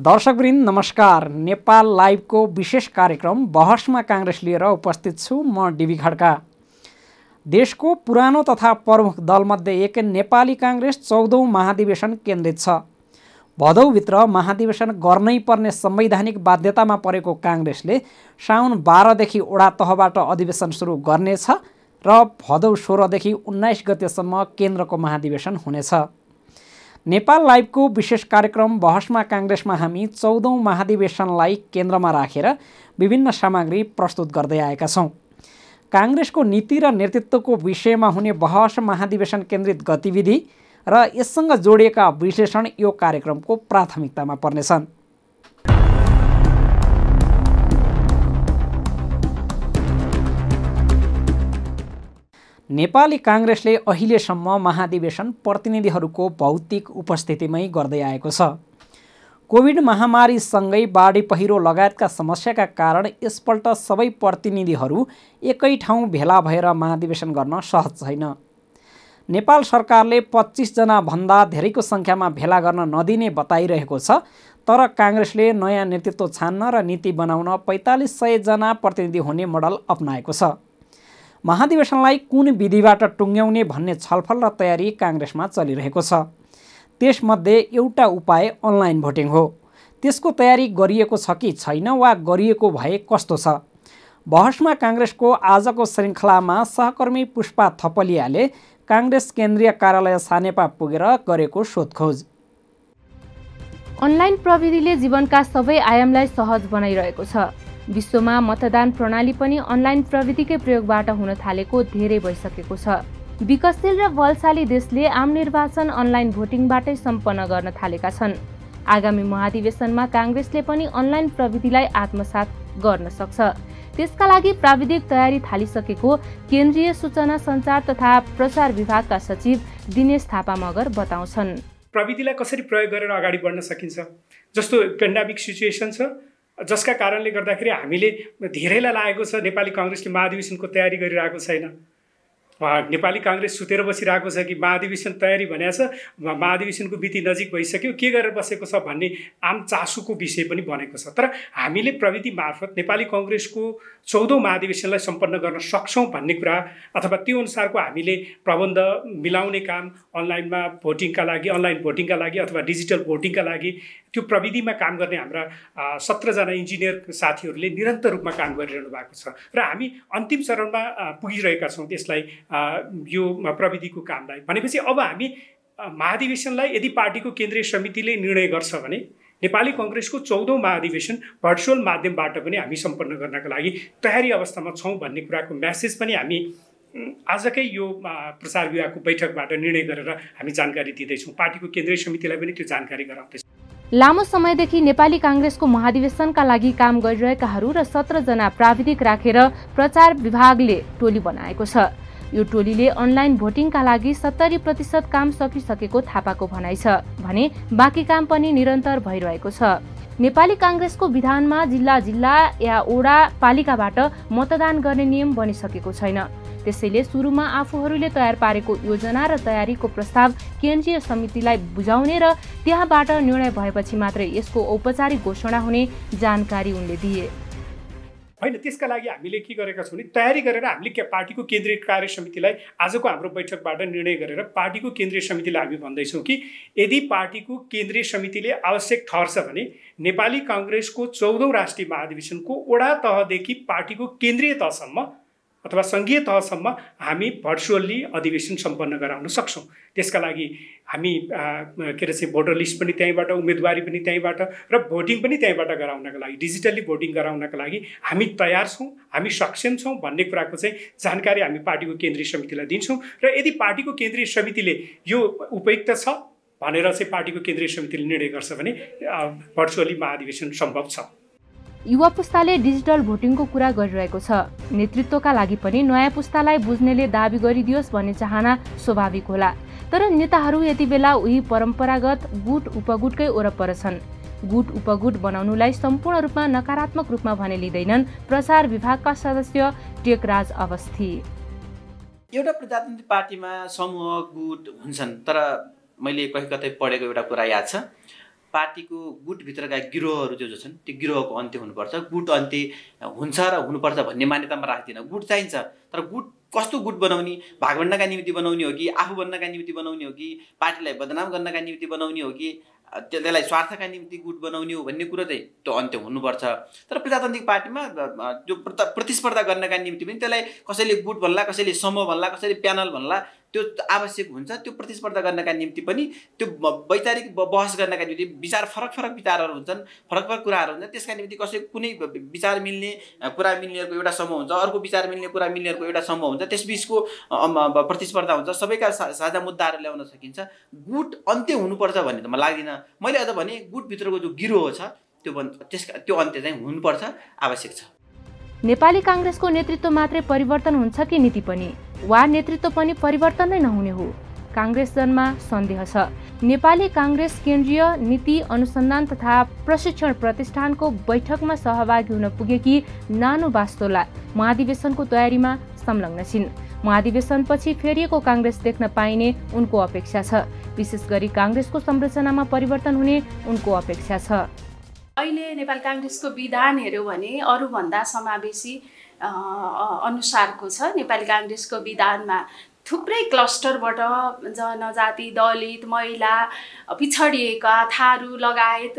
दर्शकवृन्द नमस्कार। नेपाल लाइभको विशेष कार्यक्रम बहसमा काङ्ग्रेस लिएर उपस्थित छु म डिबी खड्का। देशको पुरानो तथा प्रमुख दलमध्ये एक नेपाली काङ्ग्रेस चौधौँ महाधिवेशन केन्द्रित छ। भदौभित्र महाधिवेशन गर्नै पर्ने संवैधानिक बाध्यतामा परेको काङ्ग्रेसले साउन बाह्रदेखि ओडा तहबाट अधिवेशन सुरु गर्नेछ र भदौ सोह्रदेखि उन्नाइस गतेसम्म केन्द्रको महाधिवेशन हुनेछ। नेपाल लाइभको विशेष कार्यक्रम बहसमा काङ्ग्रेसमा हामी चौधौँ महाधिवेशनलाई केन्द्रमा राखेर विभिन्न सामग्री प्रस्तुत गर्दै आएका छौँ। काङ्ग्रेसको नीति र नेतृत्वको विषयमा हुने बहस महाधिवेशन केन्द्रित गतिविधि र यससँग जोडिएका विश्लेषण यो कार्यक्रमको प्राथमिकतामा पर्नेछन्। नेपाली काङ्ग्रेसले अहिलेसम्म महाधिवेशन प्रतिनिधिहरूको भौतिक उपस्थितिमै गर्दै आएको छ। कोभिड महामारीसँगै बाढी पहिरो लगायतका समस्याका कारण यसपल्ट सबै प्रतिनिधिहरू एकै ठाउँ भेला भएर महाधिवेशन गर्न सहज छैन। नेपाल सरकारले पच्चिसजना भन्दा धेरैको सङ्ख्यामा भेला गर्न नदिने बताइरहेको छ तर काङ्ग्रेसले नयाँ नेतृत्व छान्न र नीति बनाउन पैँतालिस सयजना प्रतिनिधि हुने मोडल अप्नाएको छ। महाधिवेशनलाई कुन विधिबाट टुङ्ग्याउने भन्ने छलफल र तयारी काङ्ग्रेसमा चलिरहेको छ। त्यसमध्ये एउटा उपाय अनलाइन भोटिङ हो। त्यसको तयारी गरिएको छ कि छैन वा गरिएको भए कस्तो छ? बहसमा काङ्ग्रेसको आजको श्रृङ्खलामा सहकर्मी पुष्पा थपलियाले काङ्ग्रेस केन्द्रीय कार्यालय सानेपा पुगेर गरेको सोधखोज। अनलाइन प्रविधिले जीवनका सबै आयामलाई सहज बनाइरहेको छ। विश्वमा मतदान प्रणाली पनि अनलाइन प्रविधिकै प्रयोगबाट हुन थालेको धेरै भइसकेको छ। विकसशील र बलशाली देशले आम निर्वाचन अनलाइन भोटिङबाटै सम्पन्न गर्न थालेका छन्। आगामी महाधिवेशनमा काङ्ग्रेसले पनि अनलाइन प्रविधिलाई आत्मसात गर्न सक्छ। त्यसका लागि प्राविधिक तयारी थालिसकेको केन्द्रीय सूचना सञ्चार तथा प्रचार विभागका सचिव दिनेश थापा मगर बताउँछन्। प्रविधिलाई कसरी प्रयोग गरेर अगाडि बढ्न सकिन्छ? जस्तो पेन्डामिक सिचुएसन छ जसका कारणले गर्दाखेरि हामीले धेरैलाई लागेको छ नेपाली कङ्ग्रेसले महाधिवेशनको तयारी गरिरहेको छैन। नेपाली काङ्ग्रेस सुतेर बसिरहेको छ कि महाधिवेशन तयारी भनेको छ महाधिवेशनको मिति नजिक भइसक्यो के गरेर बसेको छ भन्ने आम चासोको विषय पनि बनेको छ। तर हामीले प्रविधि मार्फत नेपाली कङ्ग्रेसको चौधौँ महाधिवेशनलाई सम्पन्न गर्न सक्छौँ भन्ने कुरा अथवा त्यो अनुसारको हामीले प्रबन्ध मिलाउने काम अनलाइनमा भोटिङका लागि अनलाइन भोटिङका लागि अथवा डिजिटल भोटिङका लागि त्यो प्रविधिमा काम गर्ने हाम्रा सत्रजना इन्जिनियर साथीहरूले निरन्तर रूपमा काम गरिरहनु भएको छ। र हामी अन्तिम चरणमा पुगिरहेका छौँ त्यसलाई यो प्रविधिको कामलाई। भनेपछि अब हामी महाधिवेशनलाई यदि पार्टीको केन्द्रीय समितिले निर्णय गर्छ भने नेपाली कङ्ग्रेसको चौधौँ महाधिवेशन भर्चुअल माध्यमबाट पनि हामी सम्पन्न गर्नका लागि तयारी अवस्थामा छौँ भन्ने कुराको म्यासेज पनि हामी आजकै यो प्रचार विभागको बैठकबाट निर्णय गरेर हामी जानकारी दिँदैछौँ। पार्टीको केन्द्रीय समितिलाई पनि त्यो जानकारी गराउँदैछौँ। लामो समयदेखि नेपाली काङ्ग्रेसको महाधिवेशनका लागि काम गरिरहेकाहरू र सत्रजना प्राविधिक राखेर प्रचार विभागले टोली बनाएको छ। यो टोलीले अनलाइन भोटिङका लागि सत्तरी प्रतिशत काम सकिसकेको थापाको भनाइ छ भने बाँकी काम पनि निरन्तर भइरहेको छ। नेपाली काङ्ग्रेसको विधानमा जिल्ला जिल्ला या ओडा पालिकाबाट मतदान गर्ने नियम बनिसकेको छैन। त्यसैले सुरुमा आफूहरूले तयार पारेको योजना र तयारीको प्रस्ताव केन्द्रीय समितिलाई बुझाउने र त्यहाँबाट निर्णय भएपछि मात्रै यसको औपचारिक घोषणा हुने जानकारी उनले दिए। होइन त्यसका लागि हामीले के गरेका छौँ भने तयारी गरेर हामीले पार्टीको केन्द्रीय कार्य समितिलाई आजको हाम्रो बैठकबाट निर्णय गरेर पार्टीको केन्द्रीय समितिलाई हामी भन्दैछौँ कि यदि पार्टीको केन्द्रीय समितिले आवश्यक ठहर्छ भने नेपाली काङ्ग्रेसको चौधौँ राष्ट्रिय महाधिवेशनको वडा तहदेखि पार्टीको केन्द्रीय तहसम्म अथवा सङ्घीय तहसम्म हामी भर्चुअल्ली अधिवेशन सम्पन्न गराउन सक्छौँ। त्यसका लागि हामी के अरे चाहिँ भोटर लिस्ट पनि त्यहीँबाट उम्मेदवारी पनि त्यहीँबाट र भोटिङ पनि त्यहीँबाट गराउनका लागि डिजिटल्ली भोटिङ गराउनका लागि हामी तयार छौँ हामी सक्षम छौँ भन्ने कुराको चाहिँ जानकारी हामी पार्टीको केन्द्रीय समितिलाई दिन्छौँ र यदि पार्टीको केन्द्रीय समितिले यो उपयुक्त छ भनेर चाहिँ पार्टीको केन्द्रीय समितिले निर्णय गर्छ भने भर्चुअली महाधिवेशन सम्भव छ। युवा पुस्ताले डिजिटल भोटिङको कुरा गरिरहेको छ। नेतृत्वका लागि पनि नयाँ पुस्तालाई बुझ्नेले दावी गरिदियोस् भन्ने चाहना स्वाभाविक होला। तर नेताहरू यति बेला उही परम्परागत गुट उपगुटकै ओरपर छन्। गुट उपगुट बनाउनुलाई सम्पूर्ण रूपमा नकारात्मक रूपमा भने लिँदैनन् प्रचार विभागका सदस्य टेकराज अवस्थी। एउटा प्रजातन्त्र पार्टीमा समूह गुट हुन्छन् तर मैले कहीँ कतै पढेको एउटा कुरा याद छ। पार्टीको गुटभित्रका गिरोहहरू जो जो छन् त्यो गिरोहको अन्त्य हुनुपर्छ। गुट अन्त्य हुन्छ र हुनुपर्छ भन्ने मान्यतामा राख्दिनँ। गुट चाहिन्छ तर गुट कस्तो गुट बनाउने? भागभन्डका निम्ति बनाउने हो कि आफू बन्नका निम्ति बनाउने हो कि पार्टीलाई बदनाम गर्नका निम्ति बनाउने हो कि त्यो त्यसलाई स्वार्थका निम्ति गुट बनाउने हो भन्ने कुरो चाहिँ त्यो अन्त्य हुनुपर्छ। तर प्रजातान्त्रिक पार्टीमा त्यो प्रतिस्पर्धा गर्नका निम्ति पनि त्यसलाई कसैले गुट भन्ला कसैले समूह भन्ला कसैले प्यानल भन्ला त्यो आवश्यक हुन्छ त्यो प्रतिस्पर्धा गर्नका निम्ति पनि त्यो वैचारिक बहस गर्नका निम्ति विचार फरक फरक विचारहरू हुन्छन् फरक फरक कुराहरू हुन्छन्। त्यसका निम्ति कसै कुनै विचार मिल्ने कुरा मिल्नेहरूको एउटा समूह हुन्छ अर्को विचार मिल्ने कुरा मिल्नेहरूको एउटा समूह हुन्छ। त्यसबिचको प्रतिस्पर्धा हुन्छ। सबैका साझा मुद्दाहरू ल्याउन सकिन्छ। गुट अन्त्य हुनुपर्छ भन्ने त म लाग्दिनँ। मैले अझ भने गुटभित्रको जो गिरोह छ त्यो त्यसका त्यो अन्त्य चाहिँ हुनुपर्छ आवश्यक छ। नेपाली काङ्ग्रेसको नेतृत्व मात्रै परिवर्तन हुन्छ कि नीति पनि? वा नेतृत्व पनि परिवर्तन नै नहुने हो? काङ्ग्रेसजनमा सन्देह छ। नेपाली काङ्ग्रेस केन्द्रीय नीति अनुसन्धान तथा प्रशिक्षण प्रतिष्ठानको बैठकमा सहभागी हुन पुगेकी नानु बास्तोला महाधिवेशनको तयारीमा संलग्न छिन्। महाधिवेशनपछि फेरिएको काङ्ग्रेस देख्न पाइने उनको अपेक्षा छ। विशेष गरी काङ्ग्रेसको संरचनामा परिवर्तन हुने उनको अपेक्षा छ। अहिले नेपाल काङ्ग्रेसको विधान हेऱ्यौँ भने अरूभन्दा समावेशी अनुसारको छ। नेपाली काङ्ग्रेसको विधानमा थुप्रै क्लस्टरबाट जनजाति दलित महिला पिछडिएका थारू लगायत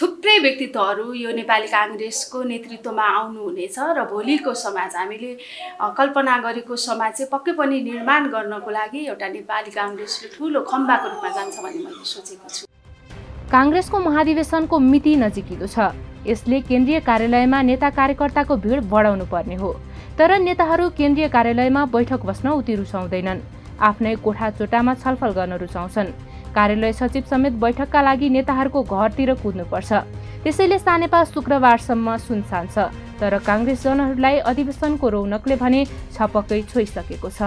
थुप्रै व्यक्तित्वहरू यो नेपाली काङ्ग्रेसको नेतृत्वमा आउनुहुनेछ र भोलिको समाज हामीले कल्पना गरेको समाज चाहिँ पक्कै पनि निर्माण गर्नको लागि एउटा नेपाली काङ्ग्रेसले ठुलो खम्बाको रूपमा जान्छ भन्ने मैले सोचेको छु। काङ्ग्रेसको महाधिवेशनको मिति नजिकिलो छ। यसले केन्द्रीय कार्यालयमा नेता कार्यकर्ताको भिड बढाउनु पर्ने हो। तर नेताहरू केन्द्रीय कार्यालयमा बैठक बस्न उति रुचाउँदैनन् आफ्नै कोठा चोटामा छलफल गर्न रुचाउँछन्। कार्यालय सचिव समेत बैठकका लागि नेताहरूको घरतिर कुद्नुपर्छ। त्यसैले सानेपा शुक्रबारसम्म सुनसान छ। तर काङ्ग्रेसजनहरूलाई अधिवेशनको रौनकले भने छपक्कै छोइसकेको छ।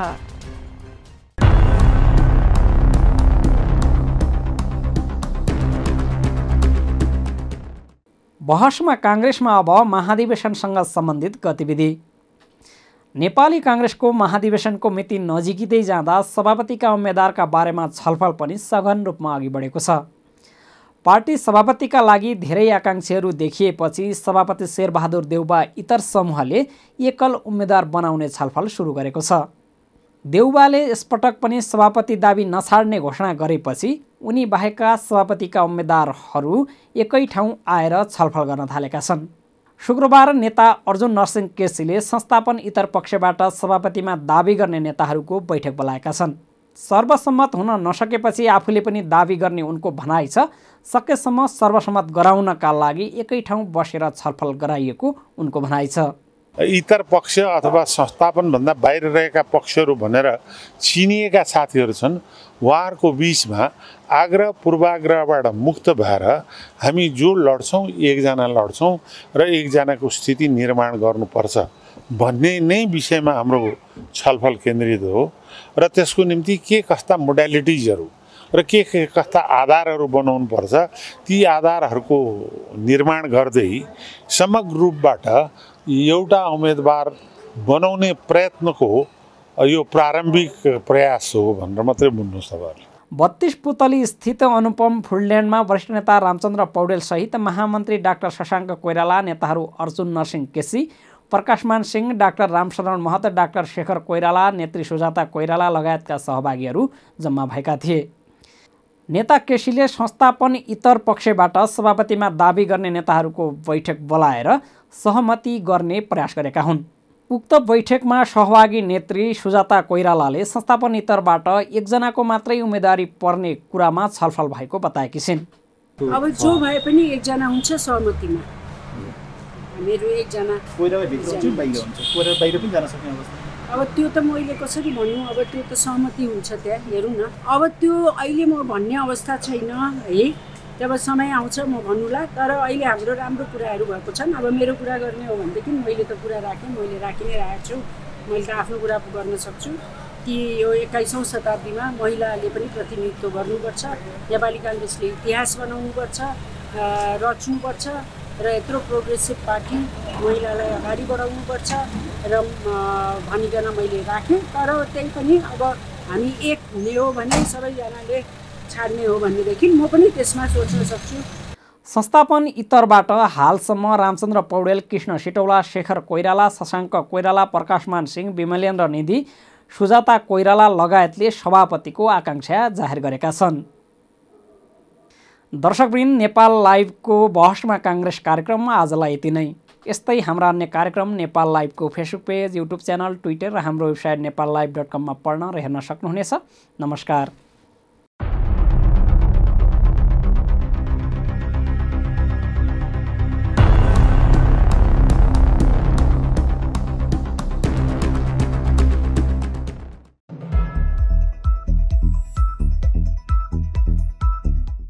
बहसमा काङ्ग्रेसमा अब महाधिवेशनसँग सम्बन्धित गतिविधि। नेपाली काङ्ग्रेसको महाधिवेशनको मिति नजिकिँदै जाँदा सभापतिका उम्मेद्वारका बारेमा छलफल पनि सघन रूपमा अघि बढेको छ। पार्टी सभापतिका लागि धेरै आकाङ्क्षीहरू देखिएपछि सभापति शेरबहादुर देउबा इतर समूहले एकल उम्मेद्वार बनाउने छलफल सुरु गरेको छ। देउबाले यसपटक पनि सभापति दावी नछाड्ने घोषणा गरेपछि उनी बाहेकका सभापतिका उम्मेद्वारहरू एकै ठाउँ आएर छलफल गर्न थालेका छन्। शुक्रबार नेता अर्जुन नरसिंह केसीले संस्थापन इतर पक्षबाट सभापतिमा दावी गर्ने नेताहरूको बैठक बोलाएका छन्। सर्वसम्मत हुन नसकेपछि आफूले पनि दावी गर्ने उनको भनाइ छ सकेसम्म सर्वसम्मत गराउनका लागि एकै ठाउँ बसेर छलफल गराइएको उनको भनाइ छ। इतर पक्ष अथवा संस्थापनभन्दा बाहिर रहेका पक्षहरू भनेर चिनिएका साथीहरू छन् उहाँहरूको बिचमा आग्रह पूर्वाग्रहबाट मुक्त भएर हामी जो लड्छौँ एकजना लड्छौँ र एकजनाको स्थिति निर्माण गर्नुपर्छ भन्ने नै विषयमा हाम्रो छलफल केन्द्रित हो र त्यसको निम्ति के कस्ता मोडालिटिजहरू र के के कस्ता आधारहरू बनाउनु पर्छ ती आधारहरूको निर्माण गर्दै समग्र रूपबाट एउटा उम्मेदवार बनाउने प्रयत्नको यो प्रारम्भिक प्रयास हो भनेर मात्रै बुझ्नुहोस् तपाईँहरूले। बत्तीस पुतली स्थित अनुपम फुडल्यान्डमा वरिष्ठ नेता रामचन्द्र पौडेलसहित महामन्त्री डाक्टर शशाङ्क कोइराला नेताहरू अर्जुन नरसिंह केसी प्रकाशमान सिंह डाक्टर रामशरण महत डाक्टर शेखर कोइराला नेत्री सुजाता कोइराला लगायतका सहभागीहरू जम्मा भएका थिए। नेता केसीले संस्थापन इतर पक्षबाट सभापतिमा दावी गर्ने नेताहरूको बैठक बोलाएर सहमति गर्ने प्रयास गरेका हुन्। उक्त बैठकमा सहभागी नेत्री सुजाता कोइरालाले संस्थापन इतरबाट एकजनाको मात्रै उम्मेदवारी पर्ने कुरामा छलफल भएको बताएकी छिन्। अब जो भए पनि एकजना हुन्छ सहमतिमा। मेरो एकजना। अब त्यो त मैले कसरी भन्नु? अब त्यो त सहमति हुन्छ त्यहाँ हेरौँ न। अब त्यो अहिले म भन्ने अवस्था छैन है? जब समय आउँछ म भन्नुला तर अहिले हाम्रो राम्रो कुराहरू भएको छन्। अब मेरो कुरा गर्ने हो भनेदेखि मैले त कुरा राखेँ मैले राखि नै राखेको छु। मैले त आफ्नो कुरा गर्न सक्छु कि यो एक्काइसौँ शताब्दीमा महिलाले पनि प्रतिनिधित्व गर्नुपर्छ नेपाली काङ्ग्रेसले इतिहास बनाउनुपर्छ रच्नुपर्छ। र यत्रो प्रोग्रेसिभ पार्टी महिलालाई अगाडि बढाउनुपर्छ र भनिकन मैले राखेँ। तर त्यही पनि अब हामी एक हुने हो भने सबैजनाले छाड्ने हो भनेदेखि म पनि त्यसमा सोच्न सक्छु। संस्थापन इतरबाट हालसम्म रामचन्द्र पौडेल कृष्ण सिटौला शेखर कोइराला शशाङ्क कोइराला प्रकाशमान सिंह विमलेन्द्र निधि सुजाता कोइराला लगायतले सभापतिको आकाङ्क्षा जाहेर गरेका छन्। दर्शकवृन्द नेपाल लाइभको बहसमा काङ्ग्रेस कार्यक्रममा आजलाई यति नै। यस्तै हाम्रा अन्य कार्यक्रम Nepal लाइभको Facebook page YouTube channel Twitter र हाम्रो वेबसाइट नेपाल लाइभ डट कममा पढ्न र हेर्न सक्नुहुनेछ। नमस्कार।